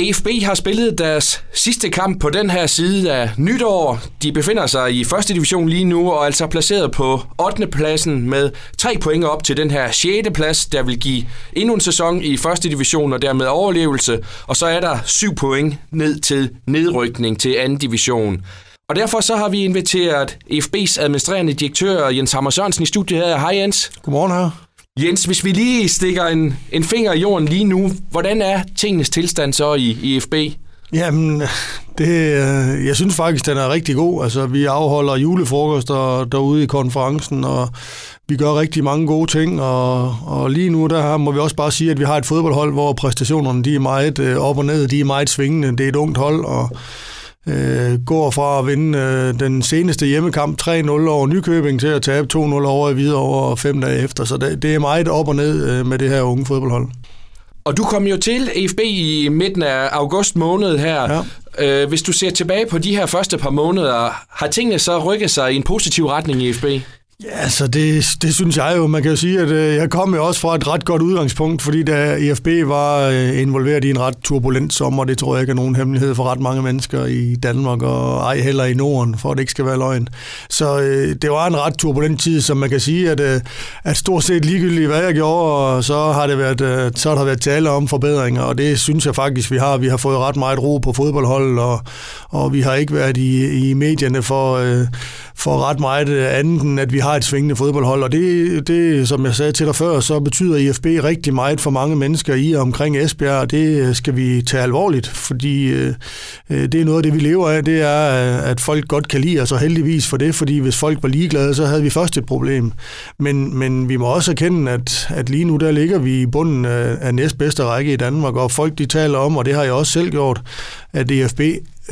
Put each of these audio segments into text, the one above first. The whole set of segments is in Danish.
EFB har spillet deres sidste kamp på den her side af nytår. De befinder sig i første division lige nu og er altså placeret på 8. pladsen med tre point op til den her 6. plads, der vil give endnu en sæson i første division og dermed overlevelse. Og så er der syv point ned til nedrykning til anden division. Og derfor så har vi inviteret FB's administrerende direktør Jens Hammer Sørensen i studiet her. Hej Jens. Godmorgen her. Jens, hvis vi lige stikker en, en finger i jorden lige nu, hvordan er tingenes tilstand så i, i FB? Jamen, det, øh, jeg synes faktisk, den er rigtig god. Altså, vi afholder julefrokoster derude i konferencen, og vi gør rigtig mange gode ting, og, og lige nu der må vi også bare sige, at vi har et fodboldhold, hvor præstationerne de er meget øh, op og ned, de er meget svingende. Det er et ungt hold, og øh, går fra at vinde øh, den seneste hjemmekamp 3-0 over Nykøbing til at tabe 2-0 over i Hvidovre fem dage efter. Så det, det er meget op og ned øh, med det her unge fodboldhold. Og du kom jo til EFB i midten af august måned her. Ja. Øh, hvis du ser tilbage på de her første par måneder, har tingene så rykket sig i en positiv retning i EFB? Ja, så det, det synes jeg jo. Man kan jo sige, at øh, jeg kom jo også fra et ret godt udgangspunkt, fordi da EFB var øh, involveret i en ret turbulent sommer, det tror jeg ikke er nogen hemmelighed for ret mange mennesker i Danmark, og ej heller i Norden, for at det ikke skal være løgn. Så øh, det var en ret turbulent tid, som man kan sige, at, øh, at stort set ligegyldigt, hvad jeg gjorde, så har det været, øh, så har der været tale om forbedringer, og det synes jeg faktisk, vi har. Vi har fået ret meget ro på fodboldholdet, og, og vi har ikke været i, i medierne for, øh, for ret meget øh, andet, end at vi har et svingende fodboldhold, og det, det, som jeg sagde til dig før, så betyder IFB rigtig meget for mange mennesker i og omkring Esbjerg, og det øh, skal vi tage alvorligt, fordi øh, øh, det er noget af det, vi lever af, det er, at folk godt kan lide os, og heldigvis for det, fordi hvis folk var ligeglade, så havde vi først et problem. Men, men vi må også erkende, at, at lige nu der ligger vi i bunden af, af næstbedste række i Danmark, og folk de taler om, og det har jeg også selv gjort, at IFB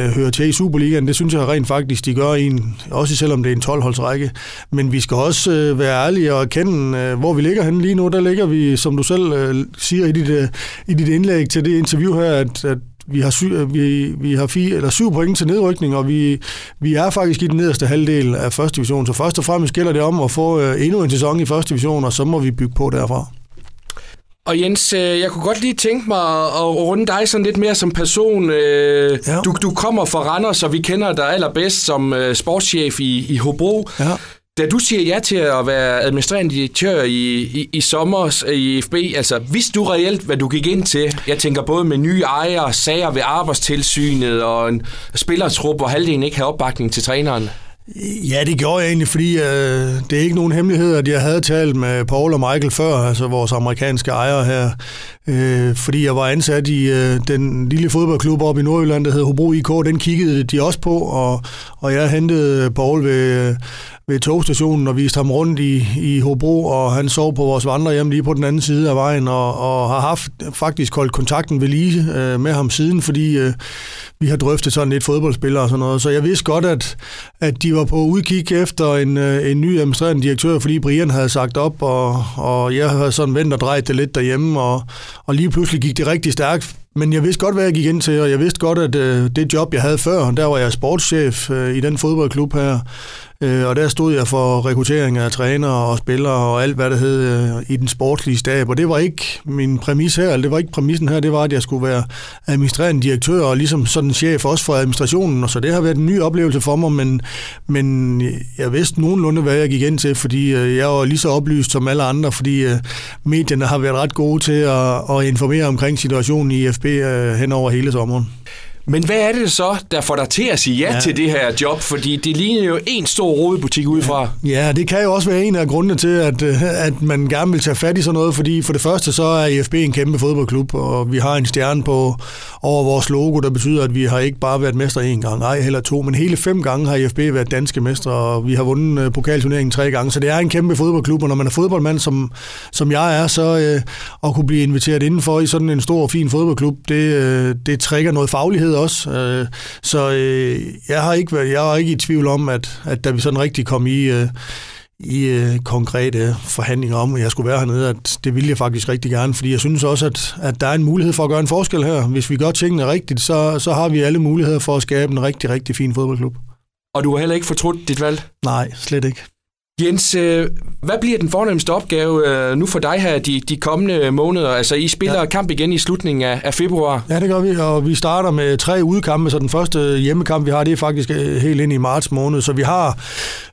øh, hører til i Superligaen. Det synes jeg rent faktisk, de gør en, også selvom det er en 12-holdsrække. Men vi skal også øh, være ærlige og erkende, øh, hvor vi ligger henne lige nu. Der ligger vi, som du selv øh, siger i dit, øh, i dit indlæg til det interview her, at, at vi har, syv, øh, vi, vi har fire, eller syv point til nedrykning, og vi, vi er faktisk i den nederste halvdel af første division. Så først og fremmest gælder det om at få øh, endnu en sæson i første division, og så må vi bygge på derfra. Og Jens, øh, jeg kunne godt lige tænke mig at runde dig sådan lidt mere som person. Øh, ja. Du, du kommer fra Randers, og vi kender dig allerbedst som øh, sportschef i, i Hobro. Ja. Da du siger ja til at være administrerende direktør i, i, i sommer i FB, altså vidste du reelt, hvad du gik ind til? Jeg tænker både med nye ejere, sager ved arbejdstilsynet og en spillertrup, hvor halvdelen ikke har opbakning til træneren. Ja, det gjorde jeg egentlig, fordi øh, det er ikke nogen hemmelighed, at jeg havde talt med Paul og Michael før, altså vores amerikanske ejere her, øh, fordi jeg var ansat i øh, den lille fodboldklub oppe i Nordjylland, der hed Hobro IK, den kiggede de også på, og, og jeg hentede Paul ved ved togstationen og viste ham rundt i, i Hobro, og han sov på vores vandrehjem lige på den anden side af vejen, og, og har haft faktisk holdt kontakten ved lige øh, med ham siden, fordi øh, vi har drøftet sådan lidt fodboldspillere og sådan noget. Så jeg vidste godt, at, at de var på udkig efter en, øh, en ny administrerende direktør, fordi Brian havde sagt op, og, og jeg havde sådan vendt og drejet det lidt derhjemme, og, og lige pludselig gik det rigtig stærkt men jeg vidste godt, hvad jeg gik ind til, og jeg vidste godt, at øh, det job, jeg havde før, der var jeg sportschef øh, i den fodboldklub her, øh, og der stod jeg for rekruttering af trænere og spillere og alt, hvad det hed øh, i den sportslige stab. Og det var ikke min præmis her, eller det var ikke præmissen her, det var, at jeg skulle være administrerende direktør og ligesom sådan chef også for administrationen, og så det har været en ny oplevelse for mig, men, men jeg vidste nogenlunde, hvad jeg gik ind til, fordi øh, jeg var lige så oplyst som alle andre, fordi øh, medierne har været ret gode til at, at informere omkring situationen i FB øh, hen over hele sommeren. Men hvad er det så, der får dig til at sige ja, ja. til det her job? Fordi det ligner jo en stor rodebutik udefra. Ja, det kan jo også være en af grundene til, at, øh, at man gerne vil tage fat i sådan noget, fordi for det første så er IFB en kæmpe fodboldklub, og vi har en stjerne på over vores logo, der betyder, at vi har ikke bare været mestre en gang, ej heller to, men hele fem gange har IFB været danske mestre, og vi har vundet øh, pokalturneringen tre gange, så det er en kæmpe fodboldklub, og når man er fodboldmand, som, som jeg er, så øh, at kunne blive inviteret indenfor i sådan en stor og fin fodboldklub, det, øh, det trækker noget faglighed også. Øh, så øh, jeg har ikke været, jeg har ikke i tvivl om, at, at da vi sådan rigtig kom i, øh, i konkrete forhandlinger om, at jeg skulle være hernede, at det ville jeg faktisk rigtig gerne, fordi jeg synes også, at, at der er en mulighed for at gøre en forskel her. Hvis vi gør tingene rigtigt, så, så har vi alle muligheder for at skabe en rigtig, rigtig fin fodboldklub. Og du har heller ikke fortrudt dit valg? Nej, slet ikke. Jens, øh, hvad bliver den fornemmeste opgave øh, nu for dig her de, de kommende måneder? Altså, I spiller ja. kamp igen i slutningen af, af februar. Ja, det gør vi, og vi starter med tre udkampe, så den første hjemmekamp, vi har, det er faktisk øh, helt ind i marts måned, så vi har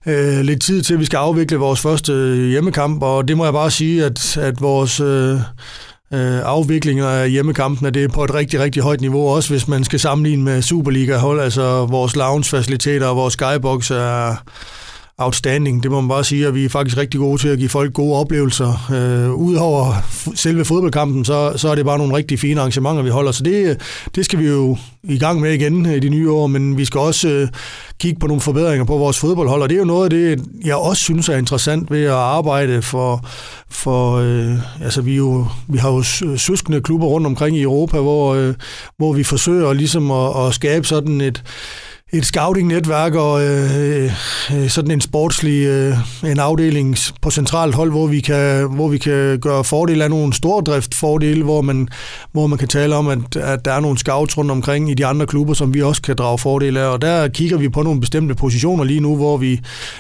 øh, lidt tid til, at vi skal afvikle vores første hjemmekamp, og det må jeg bare sige, at, at vores... Øh, afviklinger af hjemmekampene, det er på et rigtig, rigtig højt niveau, også hvis man skal sammenligne med Superliga-hold, altså vores lounge-faciliteter og vores skybox er, outstanding, det må man bare sige, at vi er faktisk rigtig gode til at give folk gode oplevelser. Øh, Udover selve fodboldkampen, så, så er det bare nogle rigtig fine arrangementer, vi holder, så det, det skal vi jo i gang med igen øh, i de nye år, men vi skal også øh, kigge på nogle forbedringer på vores fodboldhold, og det er jo noget af det, jeg også synes er interessant ved at arbejde for, for øh, altså vi, jo, vi har jo søskende klubber rundt omkring i Europa, hvor, øh, hvor vi forsøger ligesom at, at skabe sådan et et scouting-netværk og øh, øh, sådan en sportslig øh, en afdeling på centralt hold, hvor vi kan, hvor vi kan gøre fordel af nogle stordriftfordele, hvor man, hvor man kan tale om, at, at der er nogle scouts rundt omkring i de andre klubber, som vi også kan drage fordel af. Og der kigger vi på nogle bestemte positioner lige nu, hvor vi,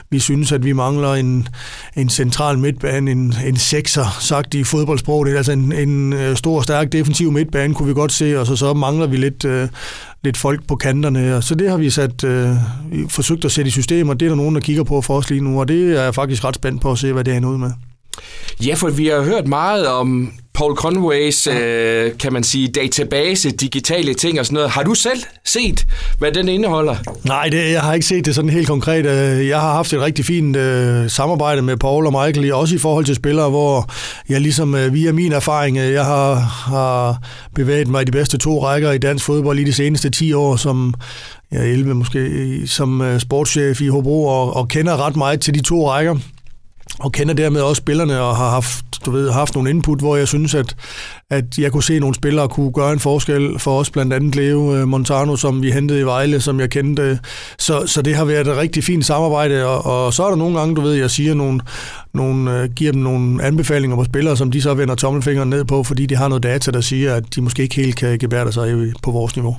vi synes, at vi mangler en, en central midtbane, en, en sekser, sagt i fodboldsprog. Det er altså en, en øh, stor, stærk defensiv midtbane, kunne vi godt se, og så, så mangler vi lidt... Øh, lidt folk på kanterne. Og Så det har vi sat, øh, forsøgt at sætte i system, og det er der nogen, der kigger på for os lige nu, og det er jeg faktisk ret spændt på at se, hvad det er ud med. Ja, for vi har hørt meget om Paul Conways, øh, kan man sige, database, digitale ting og sådan noget. Har du selv set, hvad den indeholder? Nej, det, jeg har ikke set det sådan helt konkret. Øh, jeg har haft et rigtig fint øh, samarbejde med Paul og Michael, også i forhold til spillere, hvor jeg ligesom øh, via min erfaring, øh, jeg har, har bevæget mig i de bedste to rækker i dansk fodbold i de seneste 10 år, som ja, 11 måske, som øh, sportschef i Hobro, og, og kender ret meget til de to rækker og kender dermed også spillerne og har haft, du ved, haft nogle input, hvor jeg synes, at, at jeg kunne se nogle spillere kunne gøre en forskel for os, blandt andet Leo øh, Montano, som vi hentede i Vejle, som jeg kendte. Så, så det har været et rigtig fint samarbejde, og, og så er der nogle gange, du ved, jeg siger nogle, nogle, øh, giver dem nogle anbefalinger på spillere, som de så vender tommelfingeren ned på, fordi de har noget data, der siger, at de måske ikke helt kan gebære sig på vores niveau.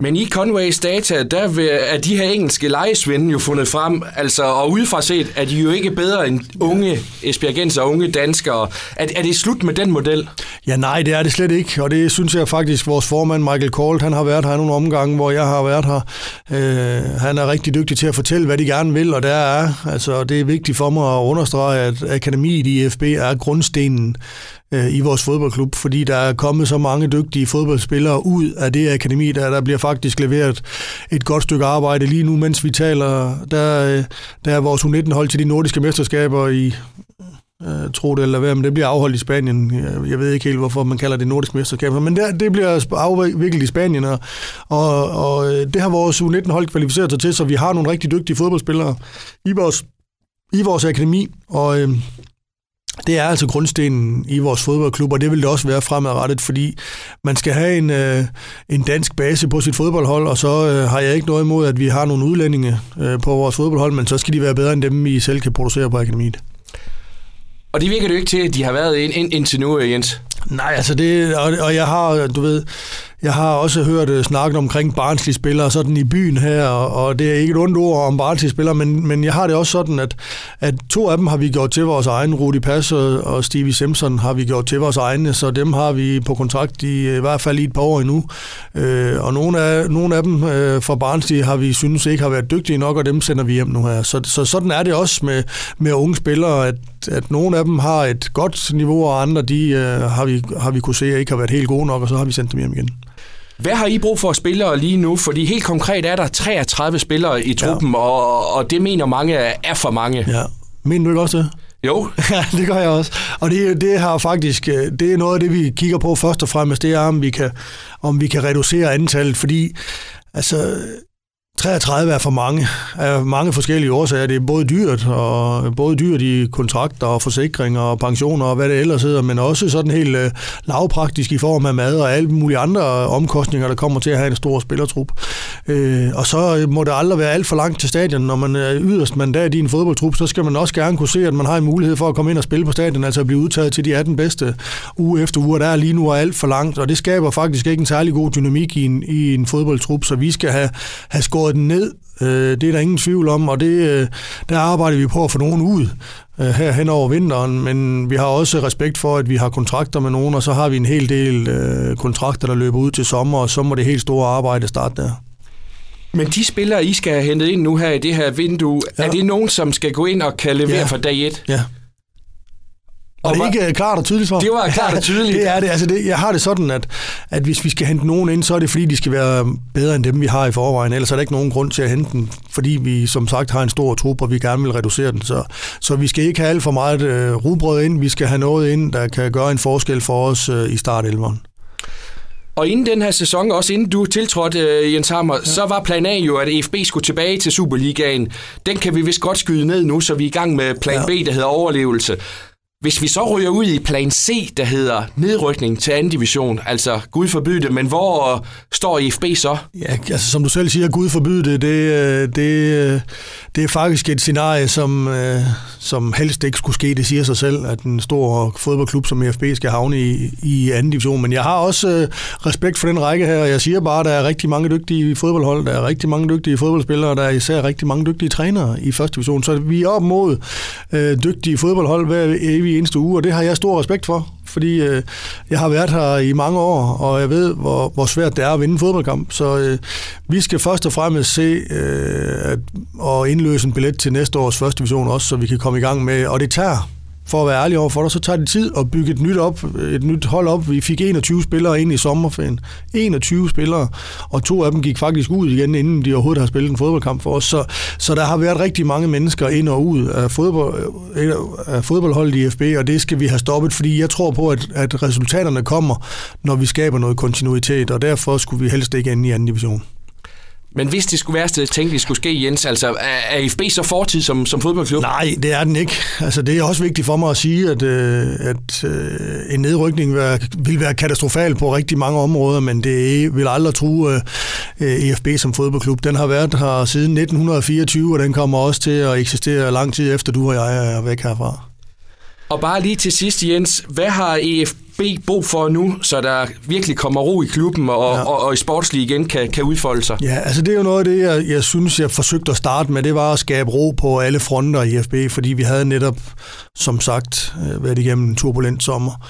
Men i Conways data, der er de her engelske lejesvinde jo fundet frem, altså, og udefra set er de jo ikke bedre end unge esbjergenser og unge danskere. Er, er det slut med den model? Ja, nej, det er det slet ikke, og det synes jeg faktisk, vores formand Michael Kold, han har været her nogle omgange, hvor jeg har været her. Øh, han er rigtig dygtig til at fortælle, hvad de gerne vil, og der er, altså, det er vigtigt for mig at understrege, at akademiet i IFB er grundstenen øh, i vores fodboldklub, fordi der er kommet så mange dygtige fodboldspillere ud af det akademi, der, der bliver faktisk leveret et godt stykke arbejde. Lige nu, mens vi taler, der, øh, der er vores U19-hold til de nordiske mesterskaber i øh, tro det eller hvad, men det bliver afholdt i Spanien. Jeg ved ikke helt, hvorfor man kalder det nordisk mesterskab, men det, det bliver afviklet i Spanien, og, og, og øh, det har vores U19-hold kvalificeret sig til, så vi har nogle rigtig dygtige fodboldspillere i vores, i vores akademi, og øh, det er altså grundstenen i vores fodboldklub, og det vil det også være fremadrettet, fordi man skal have en, øh, en dansk base på sit fodboldhold, og så øh, har jeg ikke noget imod, at vi har nogle udlændinge øh, på vores fodboldhold, men så skal de være bedre end dem, vi selv kan producere på akademiet. Og det virker det jo ikke til, at de har været ind, ind, indtil nu, Jens. Nej, altså det, og, og jeg har, du ved, jeg har også hørt uh, snakken omkring barnslige spillere sådan i byen her, og, og det er ikke et ondt ord om barnslige spillere, men, men jeg har det også sådan, at, at to af dem har vi gjort til vores egen. Rudi Pass og, og Stevie Simpson har vi gjort til vores egne, så dem har vi på kontrakt i, i hvert fald i et par år endnu. Uh, og nogle af, nogle af dem uh, fra barnslige har vi synes ikke har været dygtige nok, og dem sender vi hjem nu her. Så, så sådan er det også med, med unge spillere, at, at nogle af dem har et godt niveau, og andre de, uh, har, vi, har vi kunne se ikke har været helt gode nok, og så har vi sendt dem hjem igen. Hvad har I brug for spillere lige nu? Fordi helt konkret er der 33 spillere i truppen, ja. og, og det mener mange er for mange. Ja. Mener du ikke også det? Jo. ja, det gør jeg også. Og det, det har faktisk, øh, det er noget af det, vi kigger på først og fremmest, det er, om vi kan, om vi kan reducere antallet, fordi altså, 33 er for mange, af mange forskellige årsager. Det er både dyrt, og både dyrt i kontrakter og forsikringer og pensioner og hvad det ellers hedder, men også sådan helt øh, lavpraktisk i form af mad og alle mulige andre omkostninger, der kommer til at have en stor spillertrup. Øh, og så må det aldrig være alt for langt til stadion. Når man er yderst mandat i en fodboldtrup, så skal man også gerne kunne se, at man har en mulighed for at komme ind og spille på stadion, altså at blive udtaget til de 18 bedste uge efter uge. Der er lige nu er alt for langt, og det skaber faktisk ikke en særlig god dynamik i en, i en fodboldtrup, så vi skal have, have skåret den ned. Øh, det er der ingen tvivl om, og det, øh, der arbejder vi på at få nogen ud øh, her hen over vinteren, men vi har også respekt for, at vi har kontrakter med nogen, og så har vi en hel del øh, kontrakter, der løber ud til sommer, og så må det helt store arbejde starte der. Men de spillere, I skal have hentet ind nu her i det her vindue, ja. er det nogen, som skal gå ind og kan levere ja. fra dag et? Ja. Og det er ikke klart og tydeligt for? Det var klart og tydeligt. det er det. Altså det, jeg har det sådan, at, at hvis vi skal hente nogen ind, så er det fordi, de skal være bedre end dem, vi har i forvejen. Ellers er der ikke nogen grund til at hente dem, fordi vi som sagt har en stor trup, og vi gerne vil reducere den. Så, så vi skal ikke have alt for meget øh, rugbrød ind. Vi skal have noget ind, der kan gøre en forskel for os øh, i startelveren. Og inden den her sæson, også inden du tiltrådte, uh, Jens Hammer, ja. så var plan A jo, at EFB skulle tilbage til Superligaen. Den kan vi vist godt skyde ned nu, så vi er i gang med plan ja. B, der hedder overlevelse. Hvis vi så ryger ud i plan C, der hedder nedrykning til anden division, altså Gud forbyde det, men hvor øh, står IFB så? Ja, altså som du selv siger, Gud forbyde det, det, øh, det, øh, det er faktisk et scenarie, som, som helst ikke skulle ske. Det siger sig selv, at en stor fodboldklub som IFB skal havne i, i anden division. Men jeg har også respekt for den række her, og jeg siger bare, at der er rigtig mange dygtige fodboldhold, der er rigtig mange dygtige fodboldspillere, og der er især rigtig mange dygtige trænere i første division. Så vi er op mod øh, dygtige fodboldhold hver evig eneste uge, og det har jeg stor respekt for, fordi øh, jeg har været her i mange år, og jeg ved, hvor, hvor svært det er at vinde en fodboldkamp. Så øh, vi skal først og fremmest se øh, at, og indløse en billet til næste års første division også, så vi kan komme i gang med, og det tager for at være ærlig over for dig, så tager det tid at bygge et nyt, op, et nyt hold op. Vi fik 21 spillere ind i sommerferien. 21 spillere, og to af dem gik faktisk ud igen, inden de overhovedet har spillet en fodboldkamp for os. Så, så der har været rigtig mange mennesker ind og ud af, fodbold, af fodboldholdet i FB, og det skal vi have stoppet, fordi jeg tror på, at, at resultaterne kommer, når vi skaber noget kontinuitet, og derfor skulle vi helst ikke ende i anden division. Men hvis det skulle være det tænkeligt skulle ske, Jens, altså er FB så fortid som, som fodboldklub? Nej, det er den ikke. Altså, det er også vigtigt for mig at sige, at, øh, at øh, en nedrykning vil, vil være katastrofal på rigtig mange områder, men det vil aldrig true øh, øh EFB som fodboldklub. Den har været her siden 1924, og den kommer også til at eksistere lang tid efter du og jeg er væk herfra. Og bare lige til sidst, Jens, hvad har EFB brug for nu, så der virkelig kommer ro i klubben og, ja. og, og i sportslig igen kan, kan udfolde sig? Ja, altså det er jo noget af det, jeg, jeg synes, jeg forsøgte at starte med, det var at skabe ro på alle fronter i EFB, fordi vi havde netop, som sagt, øh, været igennem en turbulent sommer.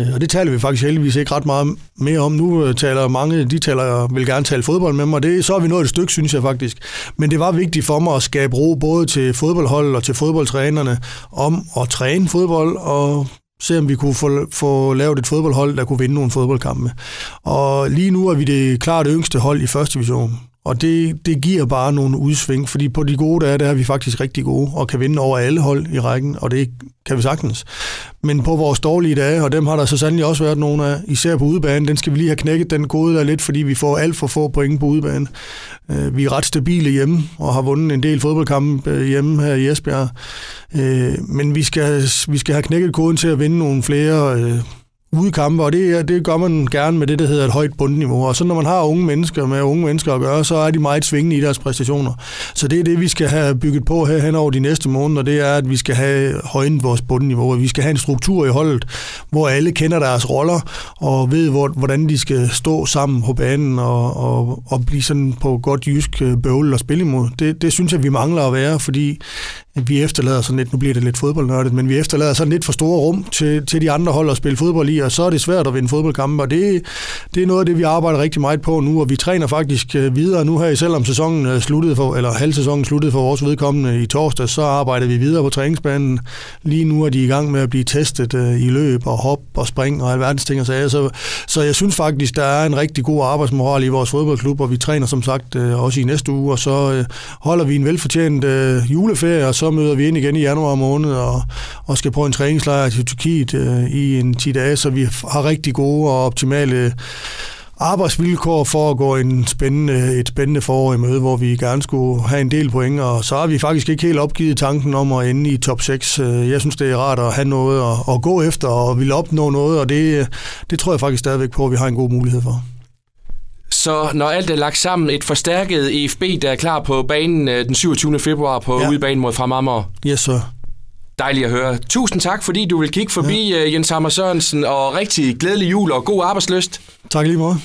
Øh, og det taler vi faktisk heldigvis ikke ret meget mere om. Nu øh, taler mange, de taler, vil gerne tale fodbold med mig. Det, så er vi nået et stykke, synes jeg faktisk. Men det var vigtigt for mig at skabe ro både til fodboldholdet og til fodboldtrænerne om at træne fodbold og se om vi kunne få, få lavet et fodboldhold, der kunne vinde nogle fodboldkampe. Og lige nu er vi det klart yngste hold i første division. Og det, det giver bare nogle udsving, fordi på de gode dage, der er vi faktisk rigtig gode, og kan vinde over alle hold i rækken, og det kan vi sagtens. Men på vores dårlige dage, og dem har der så sandelig også været nogle af, især på udebane, den skal vi lige have knækket den gode der lidt, fordi vi får alt for få point på udebane. Øh, vi er ret stabile hjemme, og har vundet en del fodboldkampe øh, hjemme her i Esbjerg. Øh, men vi skal, vi skal have knækket koden til at vinde nogle flere ude kampe, og det, det gør man gerne med det, der hedder et højt bundniveau. Og så når man har unge mennesker med unge mennesker at gøre, så er de meget svingende i deres præstationer. Så det er det, vi skal have bygget på her hen over de næste måneder, det er, at vi skal have højnet vores bundniveau, og vi skal have en struktur i holdet, hvor alle kender deres roller, og ved, hvor, hvordan de skal stå sammen på banen, og, og, og blive sådan på godt jysk øh, bøvl og spille imod. Det, det synes jeg, vi mangler at være, fordi vi efterlader sådan lidt, nu bliver det lidt fodboldnørdet, men vi efterlader sådan lidt for store rum til, til de andre hold at spille fodbold i, og så er det svært at vinde fodboldkampe, og det, det er noget af det, vi arbejder rigtig meget på nu, og vi træner faktisk øh, videre nu her, selvom sæsonen øh, er for, eller halvsæsonen sluttede for vores vedkommende i torsdag, så arbejder vi videre på træningsbanen. Lige nu er de i gang med at blive testet øh, i løb og hop og spring og alverdens ting og sager, så, så jeg synes faktisk, der er en rigtig god arbejdsmoral i vores fodboldklub, og vi træner som sagt øh, også i næste uge, og så øh, holder vi en velfortjent juleferie, og så møder vi ind igen i januar måned og, og skal på en træningslejr til Tyrkiet øh, i en 10 dage, så vi har rigtig gode og optimale arbejdsvilkår for at gå en spændende, et spændende forår i møde, hvor vi gerne skulle have en del point, og så har vi faktisk ikke helt opgivet tanken om at ende i top 6. Øh, jeg synes, det er rart at have noget at, at gå efter og ville opnå noget, og det, det tror jeg faktisk stadigvæk på, at vi har en god mulighed for. så når alt er lagt sammen, et forstærket EFB, der er klar på banen øh, den 27. februar på ja. udbanen mod Fremammer. Yes, sir. Dejligt at høre. Tusind tak, fordi du vil kigge forbi, ja. Øh, Jens Hammer Sørensen, og rigtig glædelig jul og god arbejdsløst. Tak lige meget.